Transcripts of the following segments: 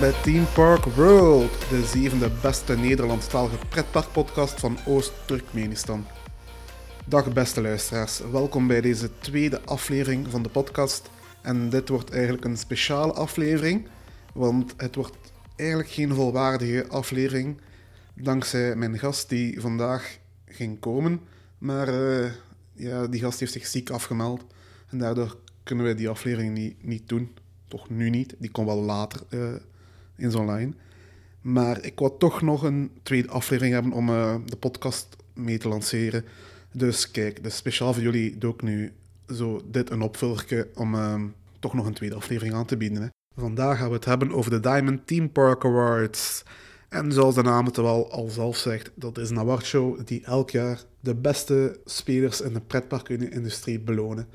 bij Team Park World, de zevende beste Nederlandstalige pretparkpodcast van Oost-Turkmenistan. Dag beste luisteraars, welkom bij deze tweede aflevering van de podcast. En dit wordt eigenlijk een speciale aflevering, want het wordt eigenlijk geen volwaardige aflevering, dankzij mijn gast die vandaag ging komen. Maar uh, ja, die gast heeft zich ziek afgemeld en daardoor kunnen wij die aflevering niet, niet doen. Toch nu niet, die komt wel later uh, in zo'n line. Maar ik wou toch nog een tweede aflevering hebben om uh, de podcast mee te lanceren. Dus kijk, dus speciaal voor jullie doe ik nu zo dit een opvulgertje om uh, toch nog een tweede aflevering aan te bieden. Hè. Vandaag gaan we het hebben over de Diamond Team Park Awards. En zoals de naam het wel al zelf zegt, dat is een awardshow die elk jaar de beste spelers in de pretparkindustrie belonen.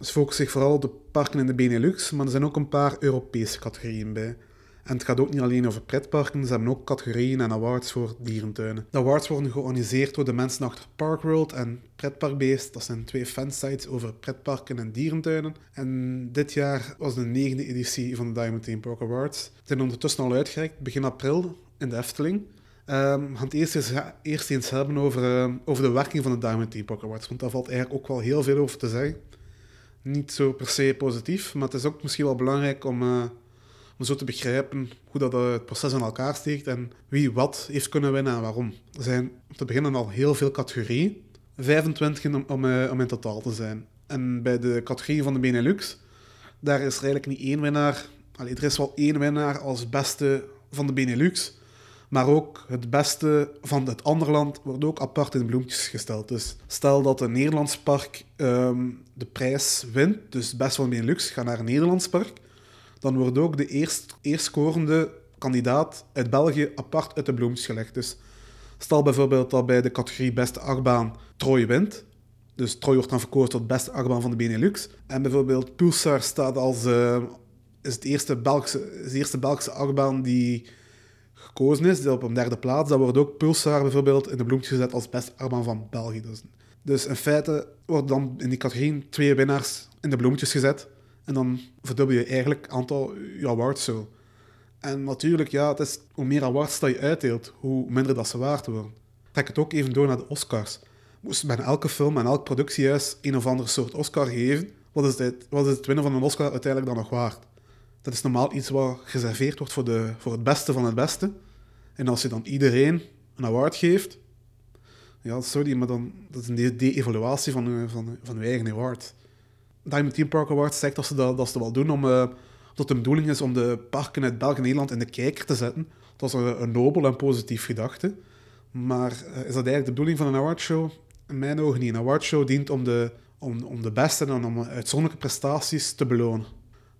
Ze focussen zich vooral op de parken in de Benelux, maar er zijn ook een paar Europese categorieën bij. En het gaat ook niet alleen over pretparken, ze hebben ook categorieën en awards voor dierentuinen. De awards worden georganiseerd door de mensen achter Parkworld en Pretparkbeest. Dat zijn twee fansites over pretparken en dierentuinen. En dit jaar was de negende editie van de Diamond Theme Park Awards. Ze zijn ondertussen al uitgereikt, begin april in de Efteling. Um, we gaan het eerst eens, eerst eens hebben over, uh, over de werking van de Diamond Theme Park Awards, want daar valt eigenlijk ook wel heel veel over te zeggen. Niet zo per se positief, maar het is ook misschien wel belangrijk om... Uh, om zo te begrijpen hoe dat het proces in elkaar steekt en wie wat heeft kunnen winnen en waarom. Er zijn te beginnen al heel veel categorieën, 25 om, om, om in totaal te zijn. En bij de categorie van de Benelux, daar is er eigenlijk niet één winnaar. Allee, er is wel één winnaar als beste van de Benelux, maar ook het beste van het andere land wordt ook apart in de bloempjes gesteld. Dus stel dat een Nederlands park um, de prijs wint, dus het beste van de Benelux gaat naar een Nederlands park, dan wordt ook de eerst, scorende kandidaat uit België apart uit de bloempjes gelegd. Dus stel bijvoorbeeld dat bij de categorie beste achtbaan Troy wint. Dus Troy wordt dan verkozen tot beste achtbaan van de Benelux. En bijvoorbeeld Pulsar staat als... Uh, is, het eerste Belgische, is de eerste Belgische achtbaan die gekozen is, op een derde plaats. Dan wordt ook Pulsar bijvoorbeeld in de bloempjes gezet als beste achtbaan van België. Dus, dus in feite worden dan in die categorie twee winnaars in de bloempjes gezet. En dan verdubbel je eigenlijk het aantal je awards zo. En natuurlijk, ja, het is, hoe meer awards dat je uitdeelt, hoe minder dat ze waard worden. Trek het ook even door naar de Oscars. Moest bijna elke film en elk productiehuis een of ander soort Oscar geven, wat is, dit, wat is het winnen van een Oscar uiteindelijk dan nog waard? Dat is normaal iets wat gereserveerd wordt voor, de, voor het beste van het beste. En als je dan iedereen een award geeft, ja, sorry, maar dan dat is een de-evaluatie van, van, van je eigen award. Diamond Team Park Awards zegt dat ze dat, dat, ze wel doen om, uh, dat de bedoeling is om de parken uit België en Nederland in de kijker te zetten. Dat is een, nobel en positief gedachte. Maar uh, is dat eigenlijk de bedoeling van een awardshow? In mijn ogen niet. Een awardshow dient om de, om, om de beste en om uitzonderlijke prestaties te belonen.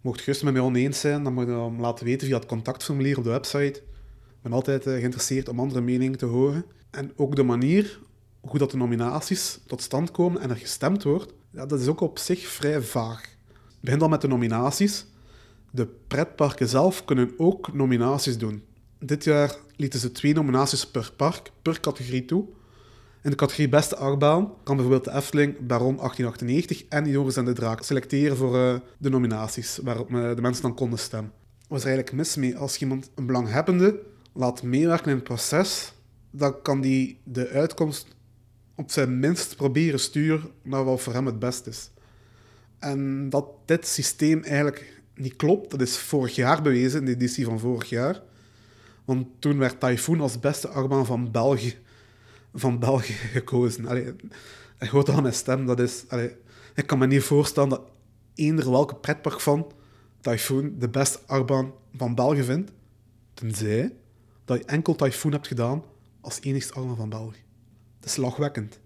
Mocht je het met mij oneens zijn, dan moet je hem laten weten via het contactformulier op de website. Ik ben altijd uh, geïnteresseerd om andere meningen te horen. En ook de manier hoe dat de nominaties tot stand komen en er gestemd wordt, ja, dat is ook op zich vrij vaag. Begin dan met de nominaties. De pretparken zelf kunnen ook nominaties doen. Dit jaar lieten ze twee nominaties per park, per categorie toe. In de categorie Beste Achtbaan kan bijvoorbeeld de Efteling Baron 1898 en Joris en de Draak selecteren voor uh, de nominaties, waarop uh, de mensen dan konden stemmen. Wat is er eigenlijk mis mee? Als iemand een belanghebbende laat meewerken in het proces, dan kan die de uitkomst op zijn minst proberen sturen naar wat voor hem het best is. En dat dit systeem eigenlijk niet klopt, dat is vorig jaar bewezen, in de editie van vorig jaar. Want toen werd Typhoon als beste achtbaan van België, van België gekozen. Allee, hij hoort al mijn stem, dat is... Ik kan me niet voorstellen dat eender welke pretpark van Typhoon de beste achtbaan van België vindt, tenzij dat je enkel Typhoon hebt gedaan als enigste achtbaan van België. Dat is lachwekkend.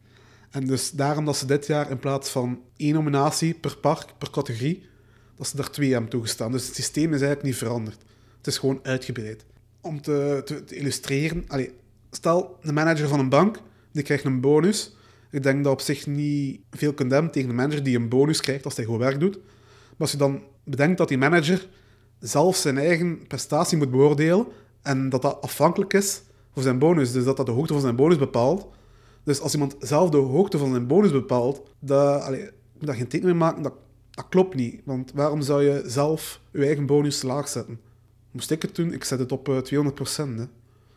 En dus daarom dat ze dit jaar in plaats van één nominatie per park, per categorie, dat ze er twee hebben toegestaan. Dus het systeem is eigenlijk niet veranderd. Het is gewoon uitgebreid. Om te, te, illustreren, allez, stel, de manager van een bank, die krijgt een bonus. Ik denk dat op zich niet veel kunt tegen een manager die een bonus krijgt als hij goed werk doet. Maar als je dan bedenkt dat die manager zelf zijn eigen prestatie moet beoordelen en dat dat afhankelijk is voor zijn bonus, dus dat dat de hoogte van zijn bonus bepaalt, dus als iemand zelf de hoogte van zijn bonus bepaalt, dat, allee, daar geen teken mee maken, dat, dat klopt niet. Want waarom zou je zelf je eigen bonus laag zetten? Moest ik het doen, ik zet het op uh, 200%. Hè.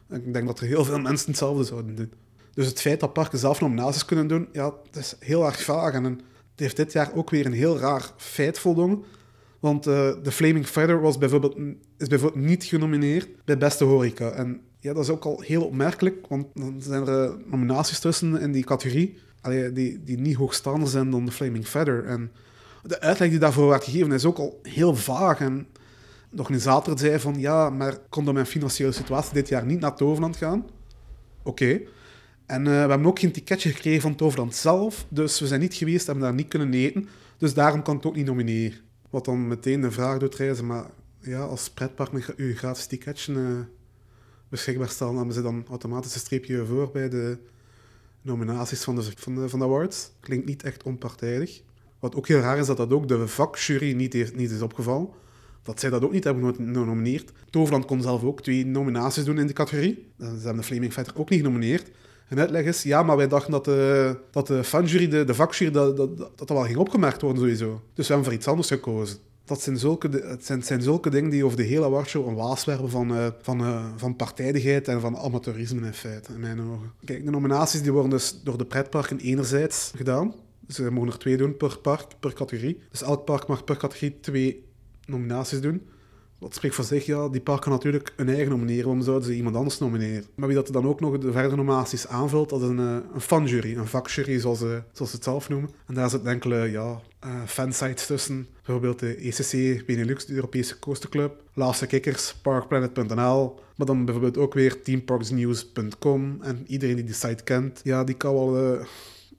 En ik denk dat er heel veel mensen hetzelfde zouden doen. Dus het feit dat parken zelf nominaties kunnen doen, ja, het is heel erg vaag. En het heeft dit jaar ook weer een heel raar feit voldongen. Want uh, de Flaming Feather was bijvoorbeeld, is bijvoorbeeld niet genomineerd bij Beste Horeca. En ja, dat is ook al heel opmerkelijk, want dan zijn er uh, nominaties tussen in die categorie die, die niet hoogstaander zijn dan de Flaming Feather. En de uitleg die daarvoor werd gegeven is ook al heel vaag. En de organisator zei van, ja, maar kon door mijn financiële situatie dit jaar niet naar Toverland gaan? Oké. En uh, we hebben ook geen ticketje gekregen van Toverland zelf, dus we zijn niet geweest, hebben daar niet kunnen eten. Dus daarom kan het ook niet nomineren. Wat dan meteen de vraag doet reizen, maar ja, als pretpark u gratis ticketje uh, beschikbaar stellen, hebben ze dan automatisch een streepje voor bij de nominaties van de, van de, van de awards. Klinkt niet echt onpartijdig. Wat ook heel raar is, dat dat ook de vakjury niet, heeft, niet is opgevallen. Dat zij dat ook niet hebben genomineerd. Toverland kon zelf ook twee nominaties doen in de categorie. Ze hebben de Flaming Fighter ook niet genomineerd. En uitleg is, ja, maar wij dachten dat de, dat de fanjury, de, de vakjury, dat, dat, dat dat wel ging opgemerkt worden sowieso. Dus we hebben voor iets anders gekozen. Dat zijn zulke, het zijn, zulke dingen die over de hele awardshow een waas werpen van, uh, van, uh, van partijdigheid en van amateurisme in feite, in mijn ogen. Kijk, de nominaties die worden dus door de pretparken enerzijds gedaan. Ze mogen er twee doen per park, per categorie. Dus elk park mag per categorie twee nominaties doen. Wat spreekt voor zich, ja, die parken natuurlijk een eigen nomineren. Waarom zouden ze iemand anders nomineren? Maar wie dat dan ook nog de verdere nominaties aanvult, dat is een, eh, een fanjury, een vakjury, zoals, ze, zoals ze het zelf noemen. En daar zitten enkele ja, uh, fansites tussen. Bijvoorbeeld de ECC, Benelux, de Europese Coasterclub, Laatste Kikkers, Parkplanet.nl, maar dan bijvoorbeeld ook weer teamparksnews.com. En iedereen die die site kent, ja, die kan wel...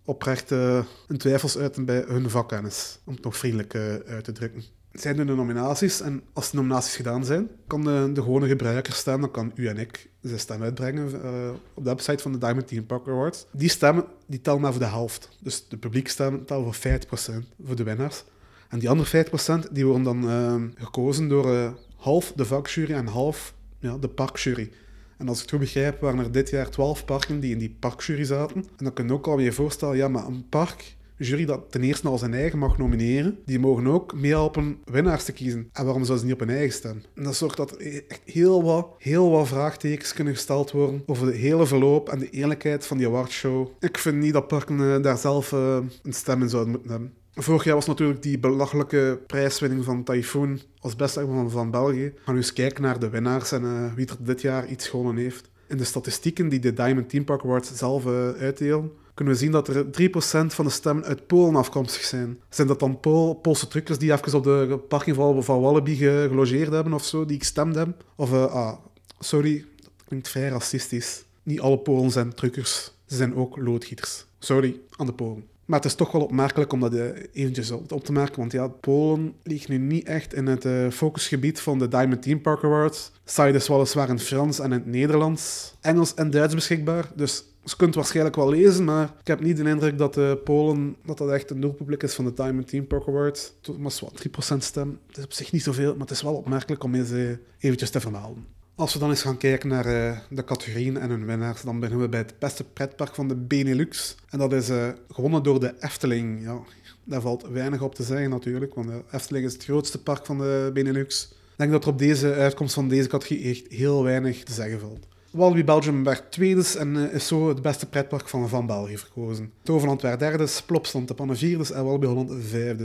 Oprecht uh, een twijfels uiten bij hun vakkennis, om het nog vriendelijk uit te drukken zijn er de nominaties. En als de nominaties gedaan zijn, kan de, gewone gebruiker stemmen. Dan kan u en ik zijn stem uitbrengen uh, op de website van de Diamond Team Park Awards. Die stemmen die tellen maar voor de helft. Dus de publiekstemmen tellen voor 50% voor de winnaars. En die andere 50% die worden dan uh, gekozen door uh, half de vakjury en half ja, de parkjury. En als ik het goed begrijp, waren er dit jaar 12 parken die in die parkjury zaten. En dan kun je ook al je voorstellen, ja, maar een park jury dat ten eerste al zijn eigen mag nomineren, die mogen ook meehelpen winnaars te kiezen. En waarom zouden ze niet op hun eigen staan? En dat zorgt dat echt heel wat, heel wat vraagtekens kunnen gesteld worden over de hele verloop en de eerlijkheid van die awardshow. Ik vind niet dat parken uh, daar zelf uh, een stem in zouden moeten hebben. Vorig jaar was natuurlijk die belachelijke prijswinning van Typhoon als beste van, van België. Gaan we eens kijken naar de winnaars en uh, wie er dit jaar iets gewonnen heeft. In de statistieken die de Diamond Team Park Awards zelf uitdelen, kunnen we zien dat er 3% van de stemmen uit Polen afkomstig zijn. Zijn dat dan Pool, Poolse truckers die even op de parking van, van Wallaby gelogeerd hebben of zo, die gestemd hebben? Of, uh, ah, sorry, dat klinkt vrij racistisch. Niet alle Polen zijn truckers, ze zijn ook loodgieters. Sorry aan de Polen. Maar het is toch wel opmerkelijk om dat uh, eventjes op te merken, want ja, Polen ligt nu niet echt in het uh, focusgebied van de Diamond Team Park Awards. Site is weliswaar in Frans en in het Nederlands, Engels en Duits beschikbaar, dus je kunt waarschijnlijk wel lezen, maar ik heb niet de indruk dat de Polen dat dat echt een doelpubliek is van de Diamond Team Park Awards. Maar wat 3% stem. Het is op zich niet zoveel, maar het is wel opmerkelijk om eens eventjes te vermelden. Als we dan eens gaan kijken naar uh, de categorieën en hun winnaars, dan beginnen we bij het beste pretpark van de Benelux. En dat is gewonnen door de Efteling. Ja, daar valt weinig op te zeggen natuurlijk, want de Efteling is het grootste park van de Benelux. Ik denk dat er op deze uitkomst van deze categorie echt heel weinig te zeggen valt. Walibi Belgium werd tweede en uh, is zo het beste pretpark van, van België verkozen. Toverland werd derde, Plopsland de Pannen vierde en Walibi Holland vijfde.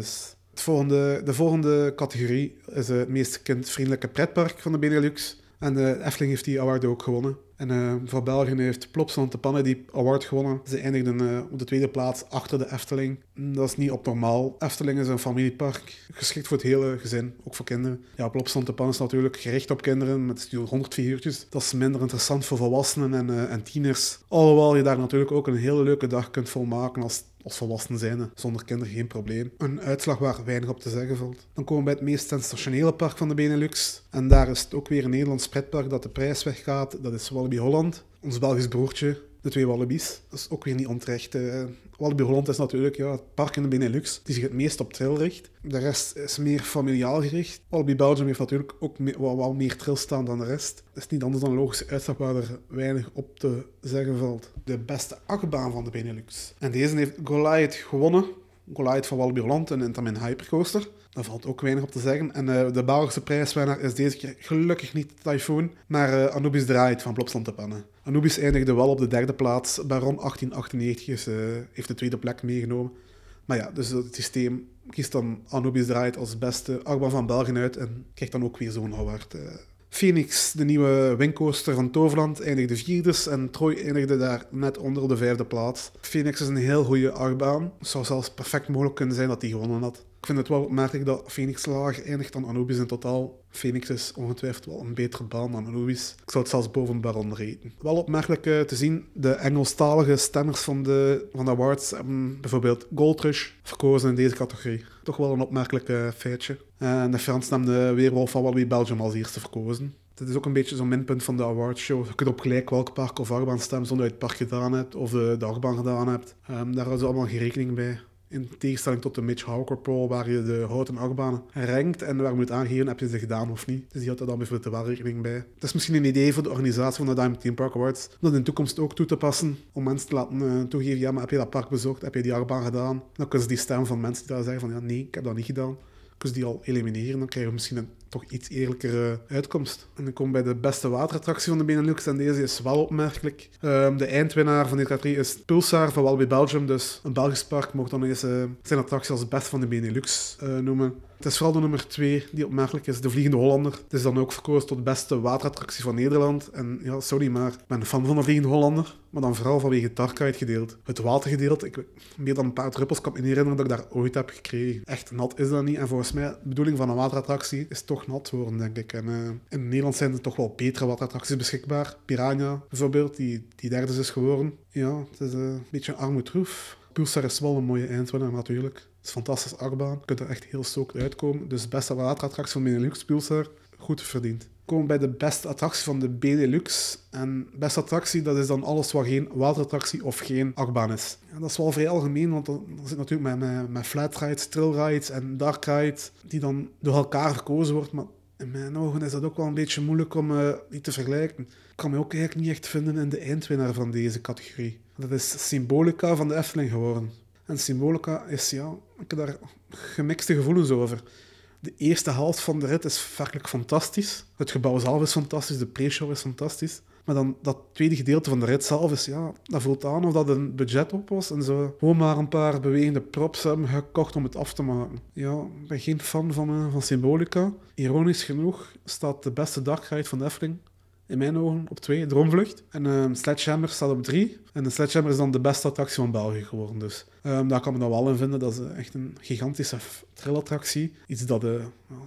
Het volgende, de volgende categorie is het meest kindvriendelijke pretpark van de Benelux. En de Efteling heeft die award ook gewonnen. En uh, voor België heeft Plopsland de Pannen die award gewonnen. Ze eindigden uh, op de tweede plaats achter de Efteling. Dat is niet opnormaal. Efteling is een familiepark, geschikt voor het hele gezin, ook voor kinderen. Ja, Plopsland de Pannen is natuurlijk gericht op kinderen met 100 figuurtjes. Dat is minder interessant voor volwassenen en, en tieners. Alhoewel je daar natuurlijk ook een hele leuke dag kunt volmaken als als volwassen zijn, zonder kinderen geen probleem. Een uitslag waar weinig op te zeggen valt. Dan komen we bij het meest sensationele park van de Benelux. En daar is het ook weer een Nederlands pretpark dat de prijs weggaat. Dat is Walibi Holland, ons Belgisch broertje de twee Wallabies. Dat is ook weer niet onterecht. Uh, Holland is natuurlijk ja, het park in de Benelux die zich het meest op trail richt. De rest is meer familiaal gericht. Walibi Belgium heeft natuurlijk ook wel, meer trail staan dan de rest. Het is niet anders dan een logische uitslag waar er weinig op te zeggen valt. De beste achtbaan van de Benelux. En deze heeft Goliath gewonnen. Goliath van Walibi Holland, een Intamin Hypercoaster. Daar valt ook weinig op te zeggen. En uh, de Belgische prijswinnaar is deze keer gelukkig niet Typhoon, maar uh, Anubis Draait van Plopsland te pannen. Anubis eindigde wel op de derde plaats. Baron 1898 is, uh, heeft de tweede plek meegenomen. Maar ja, dus het systeem kiest dan Anubis Draait als beste achtbaan van België uit en krijgt dan ook weer zo'n award. Phoenix, de nieuwe windcoaster van Toverland, eindigde vierde en Troy eindigde daar net onder de vijfde plaats. Phoenix is een heel goede achtbaan. Het zou zelfs perfect mogelijk kunnen zijn dat hij gewonnen had. Ik vind het wel opmerkelijk dat Phoenix lager eindigt dan Anubis in totaal. Phoenix is ongetwijfeld wel een betere baan dan Anubis. Ik zou het zelfs boven Baron reten. Wel opmerkelijk uh, te zien, de Engelstalige stemmers van de, van de awards hebben bijvoorbeeld Goldrush verkozen in deze categorie. Toch wel een opmerkelijk uh, feitje. En de Frans nam de Weerwolf van Wallaby Belgium als eerste verkozen. Het is ook een beetje zo'n minpunt van de awardshow. Je kunt op gelijk welk park of achtbaan stemmen zonder dat je het park gedaan hebt of de, achtbaan gedaan hebt. Um, daar houden ze allemaal geen rekening bij. In tegenstelling tot de Mitch Hawker Pro, waar je de houten achtbanen rankt en waar je moet aangeven heb je ze gedaan of niet. Dus die had er dan bijvoorbeeld wel rekening bij. Het is misschien een idee voor de organisatie van de Diamond Team Park Awards om dat in de toekomst ook toe te passen. Om mensen te laten uh, toegeven, ja, maar heb je dat park bezocht? Heb je die achtbaan gedaan? Dan kunnen ze die stem van mensen die daar zeggen van, ja, nee, ik heb dat niet gedaan. Ze die al elimineren, dan krijgen we misschien een toch iets eerlijkere uitkomst. En dan kom bij de beste waterattractie van de Benelux en deze is wel opmerkelijk. Um, de eindwinnaar van dit categorie is Pulsar van Walibi Belgium, dus een Belgisch park mocht dan eens zijn attractie als best van de Benelux uh, noemen. Het is vooral de nummer 2 die opmerkelijk is, de Vliegende Hollander. Het is dan ook verkozen tot beste waterattractie van Nederland. En ja, sorry, maar ik ben fan van de Vliegende Hollander. Maar dan vooral vanwege het dark gedeelte. Het watergedeelte, ik meer dan een paar druppels kan me niet herinneren dat ik daar ooit heb gekregen. Echt nat is dat niet. En volgens mij, de bedoeling van een waterattractie is toch nat worden, denk ik. En uh, in Nederland zijn er toch wel betere waterattracties beschikbaar. Piranha bijvoorbeeld, die, die derde is geworden. Ja, het is uh, een beetje een armoedroef. Pulsar is wel een mooie eindwinnaar natuurlijk. Het is een fantastische achtbaan. Je kunt er echt heel stoked uitkomen. Dus beste waterattractie van Benelux Pulsar, goed verdiend. Komen bij de beste attractie van de Benelux. En beste attractie, dat is dan alles wat geen waterattractie of geen achtbaan is. Dat is wel vrij algemeen, want er zit natuurlijk met, met, met flat rides, trail rides en dark rides, die dan door elkaar verkozen wordt. Maar in mijn ogen is dat ook wel een beetje moeilijk om uh, die te vergelijken. Ik kan me ook eigenlijk niet echt vinden in de eindwinnaar van deze categorie. Dat is Symbolica van de Efteling geworden. En Symbolica is, ja, ik heb daar gemixte gevoelens over. De eerste helft van de rit is werkelijk fantastisch. Het gebouw zelf is fantastisch, de pre-show is fantastisch. Maar dan dat tweede gedeelte van de rit zelf is, ja, dat voelt aan of dat een budget op was. En zo gewoon maar een paar bewegende props hebben gekocht om het af te maken. Ja, ik ben geen fan van, uh, van Symbolica. Ironisch genoeg staat de beste dark ride van de Efteling in mijn ogen op twee, Droomvlucht. En um, Sledgehammer staat op drie. En de Sledgehammer is dan de beste attractie van België geworden. Dus um, daar kan men dan wel in vinden. Dat is echt een gigantische thrillattractie. Iets dat uh,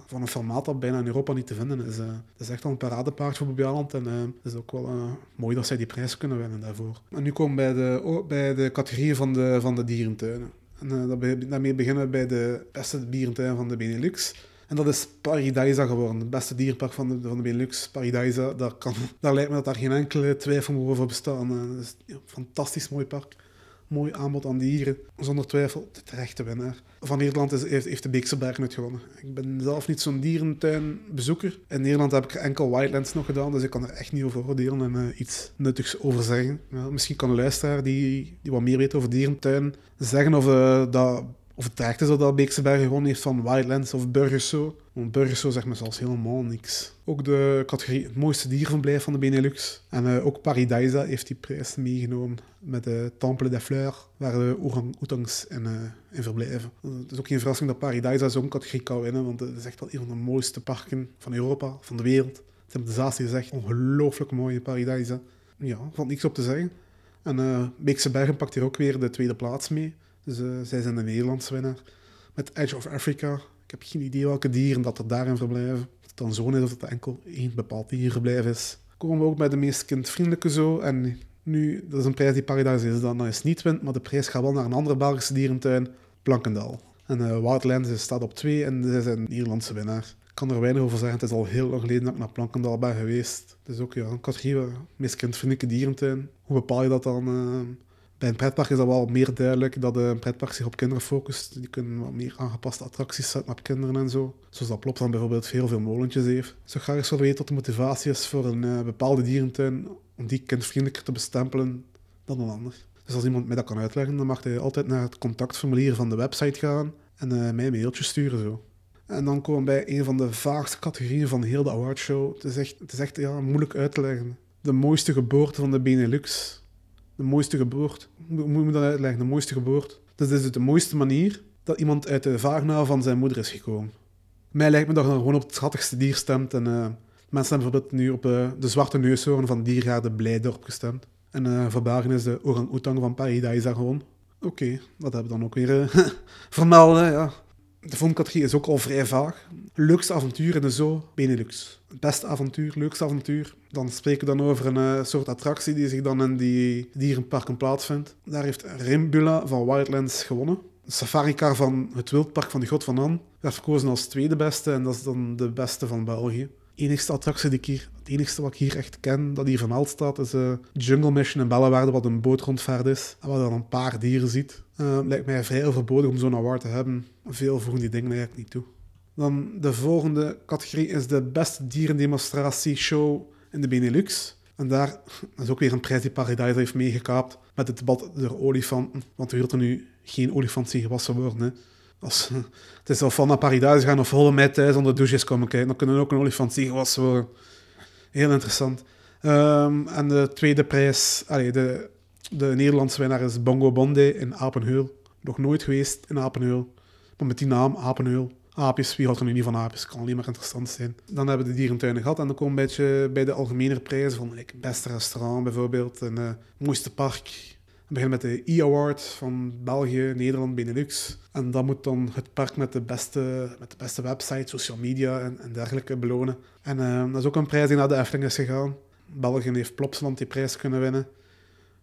van een formaat dat bijna in Europa niet te vinden is. Uh, dat is echt wel een paradepaard voor Bobbejaanland. En het is ook wel mooi dat zij die prijs kunnen winnen daarvoor. En nu komen we bij de, bij de categorieën van de, van de dierentuinen. En daarmee beginnen we bij de beste dierentuin van de Benelux. En dat is Paradisa geworden, het beste dierpark van de, van de Benelux. Paradisa, daar, kan, daar lijkt me dat daar geen enkele twijfel over bestaan. Is een fantastisch mooi park. Mooi aanbod aan dieren. Zonder twijfel de terechte winnaar. Van Nederland is, heeft, de Beekse Bergen het gewonnen. Ik ben zelf niet zo'n dierentuinbezoeker. In Nederland heb ik enkel Wildlands nog gedaan, dus ik kan er echt niet over oordelen en uh, iets nuttigs over zeggen. Misschien kan een luisteraar die, die wat meer weet over dierentuin zeggen of uh, dat of het terecht is dat Beekse Bergen gewoon heeft van Wildlands of Burgerso. Want Burgerso zegt me zelfs helemaal niks. Ook de categorie het mooiste dierverblijf van de Benelux. En uh, ook Paradisa heeft die prijs meegenomen met de Temple des Fleurs, waar de orang-oetangs in, uh, in verblijven. Het is ook geen verrassing dat Paradisa zo'n categorie kan winnen, want het is echt wel een van de mooiste parken van Europa, van de wereld. Ze hebben de Zaas gezegd, ongelooflijk mooie Paradisa. Ja, valt niks op te zeggen. En Beekse Bergen pakt hier ook weer de tweede plaats mee. Dus uh, zij zijn de Nederlandse winnaar. Met Edge of Africa. Ik heb geen idee welke dieren dat er daarin verblijven. Of het dan zo is of het enkel één bepaald dierverblijf is. Komen we ook bij de meest kindvriendelijke zo. En nu, dat is een prijs die Paradise is dan is niet wint, maar de prijs gaat wel naar een andere Belgische dierentuin, Plankendaal. En uh, Wildlands staat op twee en zij zijn de Nederlandse winnaar. Ik kan er weinig over zeggen. Het is al heel lang geleden dat ik naar Plankendaal ben geweest. Is ook ja, een categorie, meest kindvriendelijke dierentuin. Hoe bepaal je dat dan? Bij een pretpark is dat wel meer duidelijk dat een pretpark zich op kinderen focust. Die kunnen wat meer aangepaste attracties zetten op kinderen en zo. Zoals dat Plopland bijvoorbeeld veel, veel molentjes heeft. Zou graag eens willen weten wat de motivatie is voor een uh, bepaalde dierentuin om die kindvriendelijker te bestempelen dan een ander. Dus als iemand mij dat kan uitleggen, dan mag hij altijd naar het contactformulier van de website gaan en uh, mij een mailtje sturen. Zo. En dan komen we bij een van de vaagste categorieën van heel de awardshow. Het is echt, het is echt ja, moeilijk uit te leggen. De mooiste geboorte van de Benelux. De mooiste geboorte. Hoe moet je dat uitleggen? De mooiste geboorte. Dus dit is de mooiste manier dat iemand uit de vagina van zijn moeder is gekomen. Mij lijkt me dat je gewoon op het schattigste dier stemt. En uh, mensen hebben bijvoorbeeld nu op uh, de zwarte neushoorn van Diergaarde Blijdorp gestemd. En uh, is de orang-oetang van Paradise gewoon. Oké, dat hebben we dan ook weer vermelden, ja. De volgende categorie is ook al vrij vaag. Leukste avontuur in de zoo, Benelux. Beste avontuur, leukste avontuur. Dan spreken we dan over een uh, soort attractie die zich dan in die dierenparken plaatsvindt. Daar heeft Rimbula van Wildlands gewonnen. De safari-car van het wildpark van de God van An werd verkozen als tweede beste en dat is dan de beste van België. Enigste attractie die ik hier, het enigste wat ik hier echt ken, dat hier vermeld staat, is uh, Jungle Mission in Bellewaarde, wat een bootrondvaart is. En waar je dan een paar dieren ziet. Uh, lijkt mij vrij overbodig om zo'n award te hebben. Veel voegen die dingen eigenlijk niet toe. Dan de volgende categorie is de beste dierendemonstratie-show in de Benelux. En daar is ook weer een prijs die Paradise heeft meegekaapt met het debat door olifanten. Want we willen nu geen olifant zien gewassen worden. Hè. Het is of van naar Paradise gaan of volle mij thuis onder de douches komen kijken. Dan kunnen ook een olifant zien gewassen worden. Heel interessant. Um, en de tweede prijs, de, de Nederlandse winnaar is Bongo Bonde in Apenheul. Nog nooit geweest in Apenheul. Maar met die naam, Apenheul. Aapjes, wie houdt er nu niet van aapjes? Kan alleen maar interessant zijn. Dan hebben we de dierentuinen gehad en dan komen we een beetje bij de algemene prijzen van like, beste restaurant bijvoorbeeld, en uh, mooiste park. We beginnen met de E-Award van België, Nederland, Benelux. En dat moet dan het park met de beste, met de beste website, social media en, dergelijke belonen. En uh, dat is ook een prijs die naar de Efteling is gegaan. België heeft Plopsland die prijs kunnen winnen.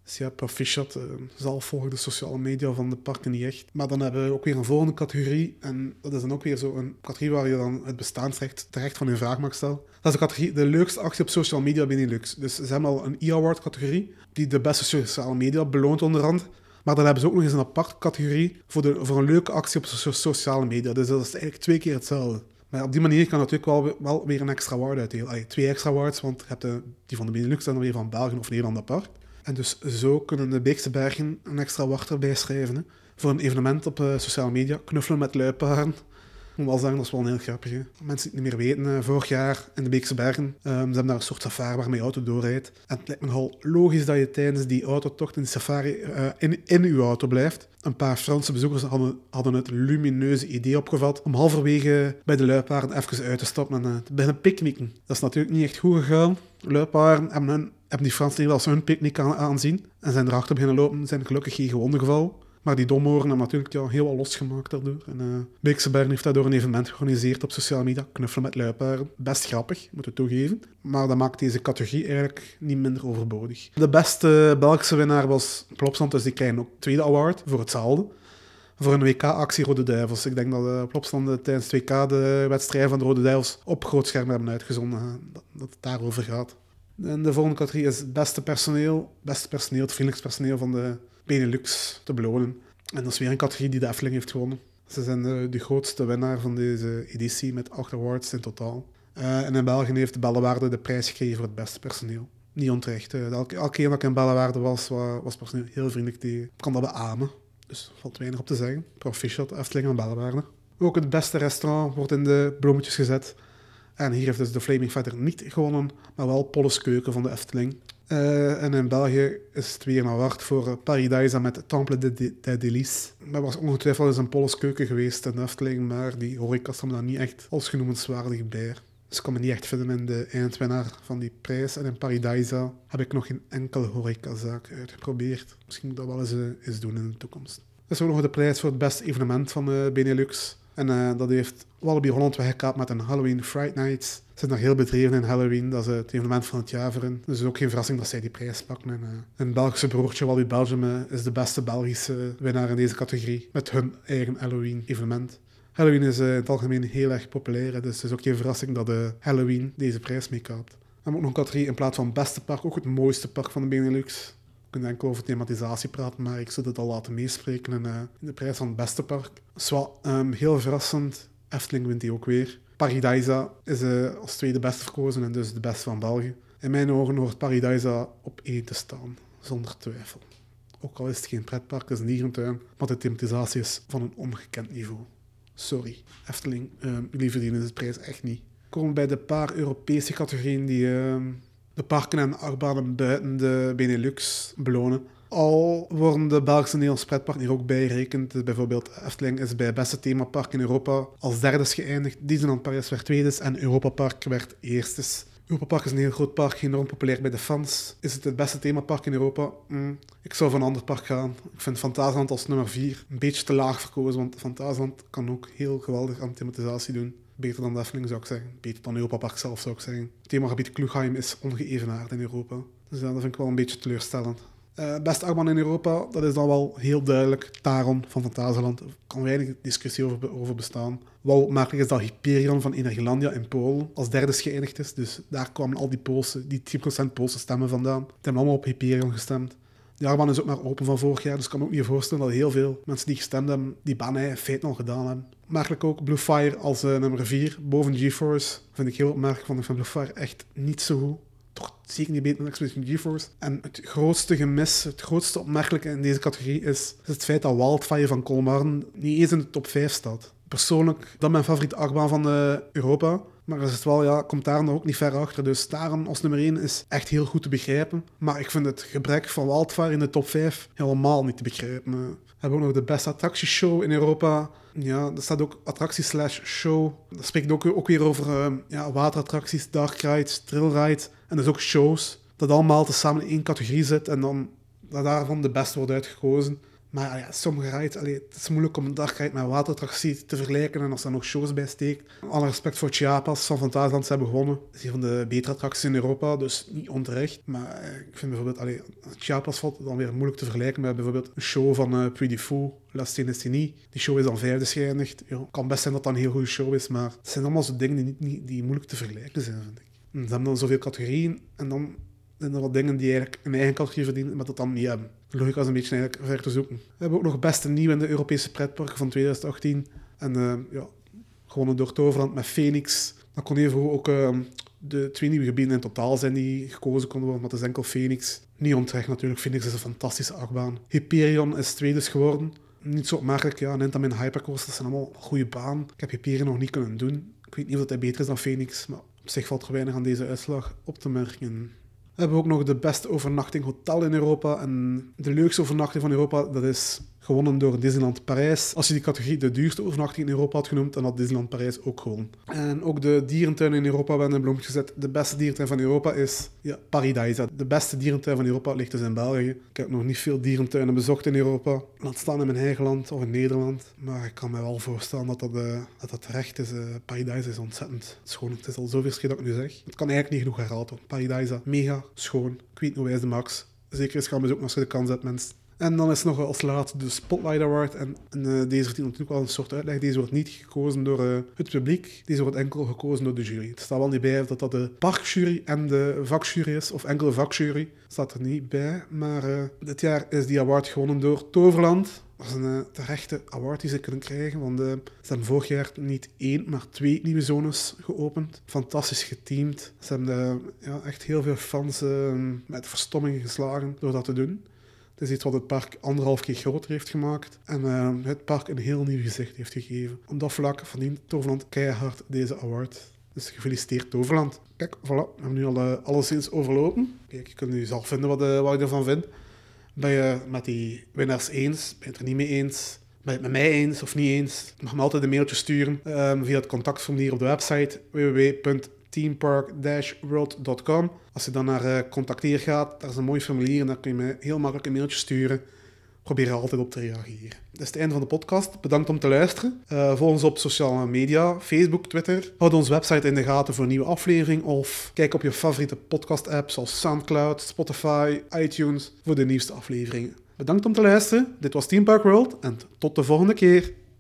Dus ja, proficiat. Uh, zelf volgen de sociale media van de parken niet echt. Maar dan hebben we ook weer een volgende categorie. En dat is dan ook weer zo een categorie waar je dan het bestaansrecht terecht van je vraag mag stellen. Dat is de categorie de leukste actie op social media Benelux. Dus ze hebben al een e-award categorie die de beste sociale media beloont onderhand. Maar dan hebben ze ook nog eens een aparte categorie voor, de, voor een leuke actie op sociale media. Dus dat is eigenlijk twee keer hetzelfde. Maar op die manier kan natuurlijk wel, wel weer een extra award uitdelen. Allee, twee extra awards, want je hebt de, die van de Benelux en dan weer van België of Nederland apart. En dus zo kunnen de Beekse Bergen een extra wacht erbij schrijven. Hè. Voor een evenement op uh, sociale media. Knuffelen met luipaarden. Ik moet wel zeggen, dat is wel heel grappig. Mensen die het niet meer weten, uh, vorig jaar in de Beekse Bergen, um, ze hebben daar een soort safari waarmee je auto doorrijdt. En het lijkt me nogal logisch dat je tijdens die autotocht in die safari uh, in, in je auto blijft. Een paar Franse bezoekers hadden, hadden het lumineuze idee opgevat om halverwege bij de luipaarden even uit te stappen en te beginnen picknicken. Dat is natuurlijk niet echt goed gegaan. Luipaarden hebben hun hebben die Fransen als hun picknick aan, aanzien en zijn erachter beginnen lopen. zijn gelukkig geen gewonden gevallen. Maar die domoren hebben natuurlijk ja, heel wat losgemaakt daardoor. En uh, Beekse Bergen heeft daardoor een evenement georganiseerd op sociale media. Knuffelen met luipaarden. Best grappig, moet ik toegeven. Maar dat maakt deze categorie eigenlijk niet minder overbodig. De beste Belgische winnaar was Plopsland, dus die krijgen ook tweede award voor hetzelfde. Voor een WK-actie Rode Duivels. Ik denk dat uh, Plopsland tijdens het WK de wedstrijd van de Rode Duivels op groot scherm hebben uitgezonden. Dat, dat het daarover gaat. En de volgende categorie is beste personeel. Beste personeel, het vriendelijkste personeel van de Benelux te belonen. En dat is weer een categorie die de Efteling heeft gewonnen. Ze zijn de, de grootste winnaar van deze editie met acht awards in totaal. Uh, en in België heeft de Bellewaarde de prijs gekregen voor het beste personeel. Niet onterecht. Uh, elke, elke keer dat ik in Bellewaarde was, was, was personeel heel vriendelijk. Die kan dat beamen. Dus valt weinig op te zeggen. Proficiat Efteling en Bellewaarde. Ook het beste restaurant wordt in de bloemetjes gezet. En hier heeft dus de Flaming Feather niet gewonnen, maar wel Polles Keuken van de Efteling. Uh, en in België is het weer een award voor uh, Paradise met Temple de, de, de Délice. Dat was ongetwijfeld eens een Polles Keuken geweest in de Efteling, maar die horeca stond daar niet echt als genoemenswaardig bij. Dus ik kon me niet echt vinden in de eindwinnaar van die prijs. En in Paradise heb ik nog geen enkele horecazaak uitgeprobeerd. Misschien moet ik dat wel eens, uh, eens doen in de toekomst. Er is ook nog de prijs voor het beste evenement van Benelux. En uh, dat heeft Wallaby Holland weggekaapt met een Halloween Fright Nights. Ze zijn nog heel bedreven in Halloween. Dat is het evenement van het jaar voor hen. Dus het is ook geen verrassing dat zij die prijs pakken. En, uh, een Belgische broertje, Wallaby Belgium, is de beste Belgische winnaar in deze categorie. Met hun eigen Halloween-evenement. Halloween is in het algemeen heel erg populair. Dus het is ook geen verrassing dat Halloween deze prijs meekaapt. Hebben ook nog een categorie in plaats van beste park, ook het mooiste park van de Benelux kunnen enkel over thematisatie praten, maar ik zou het al laten meespreken in, uh, in de prijs van het beste park. Zwa, um, heel verrassend, Efteling wint die ook weer. Paradisa is uh, als tweede beste verkozen en dus de beste van België. In mijn ogen hoort Paradisa op één te staan, zonder twijfel. Ook al is het geen pretpark, het is een dierentuin, maar de thematisatie is van een ongekend niveau. Sorry, Efteling, um, jullie verdienen de prijs echt niet. We bij de paar Europese categorieën die um, de parken en achtbanen buiten de Benelux belonen. Al worden de Belgische Nederlandse pretparken hier ook bijgerekend. Dus bijvoorbeeld Efteling is bij beste themapark in Europa als derde geëindigd. Disneyland Parijs werd tweede en Europa Park werd eerste. Europa Park is een heel groot park, enorm populair bij de fans. Is het het beste themapark in Europa? Mm, ik zou van een ander park gaan. Ik vind Fantasieland als nummer 4 een beetje te laag verkozen, want Fantasieland kan ook heel geweldig aan thematisatie doen. Beter dan Efteling zou ik zeggen. Beter dan Europa Park zelf zou ik zeggen. Het themagebied Klugheim is ongeëvenaard in Europa. Dus dat vind ik wel een beetje teleurstellend. Uh, beste achtbaan in Europa, dat is dan wel heel duidelijk. Taron van Fantasieland. Er kan weinig discussie over, over bestaan. Wat opmerkelijk is dat Hyperion van Energylandia in Polen als derde geëindigd is. Dus daar kwamen al die Poolse, die 10% Poolse stemmen vandaan. Die hebben allemaal op Hyperion gestemd. De achtbaan is ook maar open van vorig jaar, dus ik kan me ook niet voorstellen dat heel veel mensen die gestemd hebben, die baan in feite al gedaan hebben. Opmerkelijk ook Blue Fire als uh, nummer 4, boven GeForce. Vind ik heel opmerkelijk, want ik vind Blue Fire echt niet zo goed toch zeker niet beter dan Expedition GeForce. En het grootste gemis, het grootste opmerkelijke in deze categorie is, het feit dat Wildfire van Colmarden niet eens in de top 5 staat. Persoonlijk, dat is mijn favoriete achtbaan van uh, Europa. Maar is het wel, ja, komt daar nog ook niet ver achter. Dus daarom als nummer 1 is echt heel goed te begrijpen. Maar ik vind het gebrek van Wildfire in de top 5 helemaal niet te begrijpen. We hebben ook nog de beste attractieshow in Europa. Ja, er staat ook attractie slash show. Dat spreekt ook, ook weer over uh, ja, waterattracties, dark rides, rides en dus ook shows. Dat allemaal tezamen in één categorie zit en dan dat daarvan de beste wordt uitgekozen. Maar ja, sommige rides, allee, het is moeilijk om een dagride met een waterattractie te vergelijken en als er nog shows bij steekt. Alle respect voor Chiapas van Fantasieland, ze hebben gewonnen. Dat is een van de betere attracties in Europa, dus niet onterecht. Maar eh, ik vind bijvoorbeeld, allee, Chiapas valt dan weer moeilijk te vergelijken met bijvoorbeeld een show van uh, Puy du Fou, La Sténécénie. Die show is dan vijfde geëindigd. Ja, het kan best zijn dat dat een heel goede show is, maar het zijn allemaal zo dingen die, niet, die moeilijk te vergelijken zijn, vind ik. ze hebben dan zoveel categorieën en dan zijn er wat dingen die eigenlijk een eigen categorie verdienen, maar dat dan niet hebben. Logica is een beetje eigenlijk ver te zoeken. We hebben ook nog beste nieuw in de Europese pretparken van 2018. En uh, ja, gewonnen door Toverland met Phoenix. Dat kon even ook uh, de twee nieuwe gebieden in totaal zijn die gekozen konden worden, maar het is enkel Phoenix. Niet onterecht natuurlijk, Phoenix is een fantastische achtbaan. Hyperion is tweede geworden. Niet zo opmerkelijk, ja, Intamin Hypercoaster, dat zijn allemaal goede baan. Ik heb Hyperion nog niet kunnen doen. Ik weet niet of hij beter is dan Phoenix, maar op zich valt er weinig aan deze uitslag op te merken. We hebben ook nog de beste overnachting hotel in Europa. En de leukste overnachting van Europa, dat is gewonnen door Disneyland Parijs. Als je die categorie de duurste overnachting in Europa had genoemd, dan had Disneyland Parijs ook gewonnen. En ook de dierentuinen in Europa werden in bloempje gezet. De beste dierentuin van Europa is ja, Paradise. De beste dierentuin van Europa ligt dus in België. Ik heb nog niet veel dierentuinen bezocht in Europa. Laat staan in mijn eigen land of in Nederland. Maar ik kan me wel voorstellen dat dat, uh, dat, dat terecht is. Uh, Paradise is ontzettend schoon. Het is al zoveel schrik dat ik nu zeg. Het kan eigenlijk niet genoeg herhaald worden. Paradise, mega schoon. Ik weet hoe wij de max. Zeker is gaan bezoeken als je de kans hebt, mensen. En dan is nog als laatste de Spotlight Award. En, en uh, deze verdient natuurlijk wel een soort uitleg. Deze wordt niet gekozen door uh, het publiek. Deze wordt enkel gekozen door de jury. Het staat wel niet bij dat dat de parkjury en de vakjury is. Of enkele vakjury. Staat er niet bij. Maar uh, dit jaar is die award gewonnen door Toverland. Dat is een terechte award die ze kunnen krijgen. Want ze hebben vorig jaar niet één, maar twee nieuwe zones geopend. Fantastisch geteamd. Ze hebben ja, echt heel veel fans met verstomming geslagen door dat te doen. Het is iets wat het park anderhalf keer groter heeft gemaakt en uh, het park een heel nieuw gezicht heeft gegeven. Op dat vlak verdient Toverland keihard deze award. Dus gefeliciteerd Toverland. Kijk, voilà, we hebben nu al uh, alleszins overlopen. Kijk, je kunt nu zelf vinden wat, uh, wat je ervan vindt. Ben je met die winnaars eens? Ben je het er niet mee eens? Ben je het met mij eens of niet eens? Je mag me altijd een mailtje sturen via het contactformulier op de website www teampark-world.com. Als je dan naar uh, contacteer gaat, daar is een mooi formulier en daar kun je me heel makkelijk een mailtje sturen. Probeer er altijd op te reageren. Dat is het einde van de podcast. Bedankt om te luisteren. Uh, volg ons op sociale media, Facebook, Twitter. Houd onze website in de gaten voor een nieuwe aflevering of kijk op je favoriete podcast-apps zoals Soundcloud, Spotify, iTunes voor de nieuwste afleveringen. Bedankt om te luisteren. Dit was Team Park World en tot de volgende keer.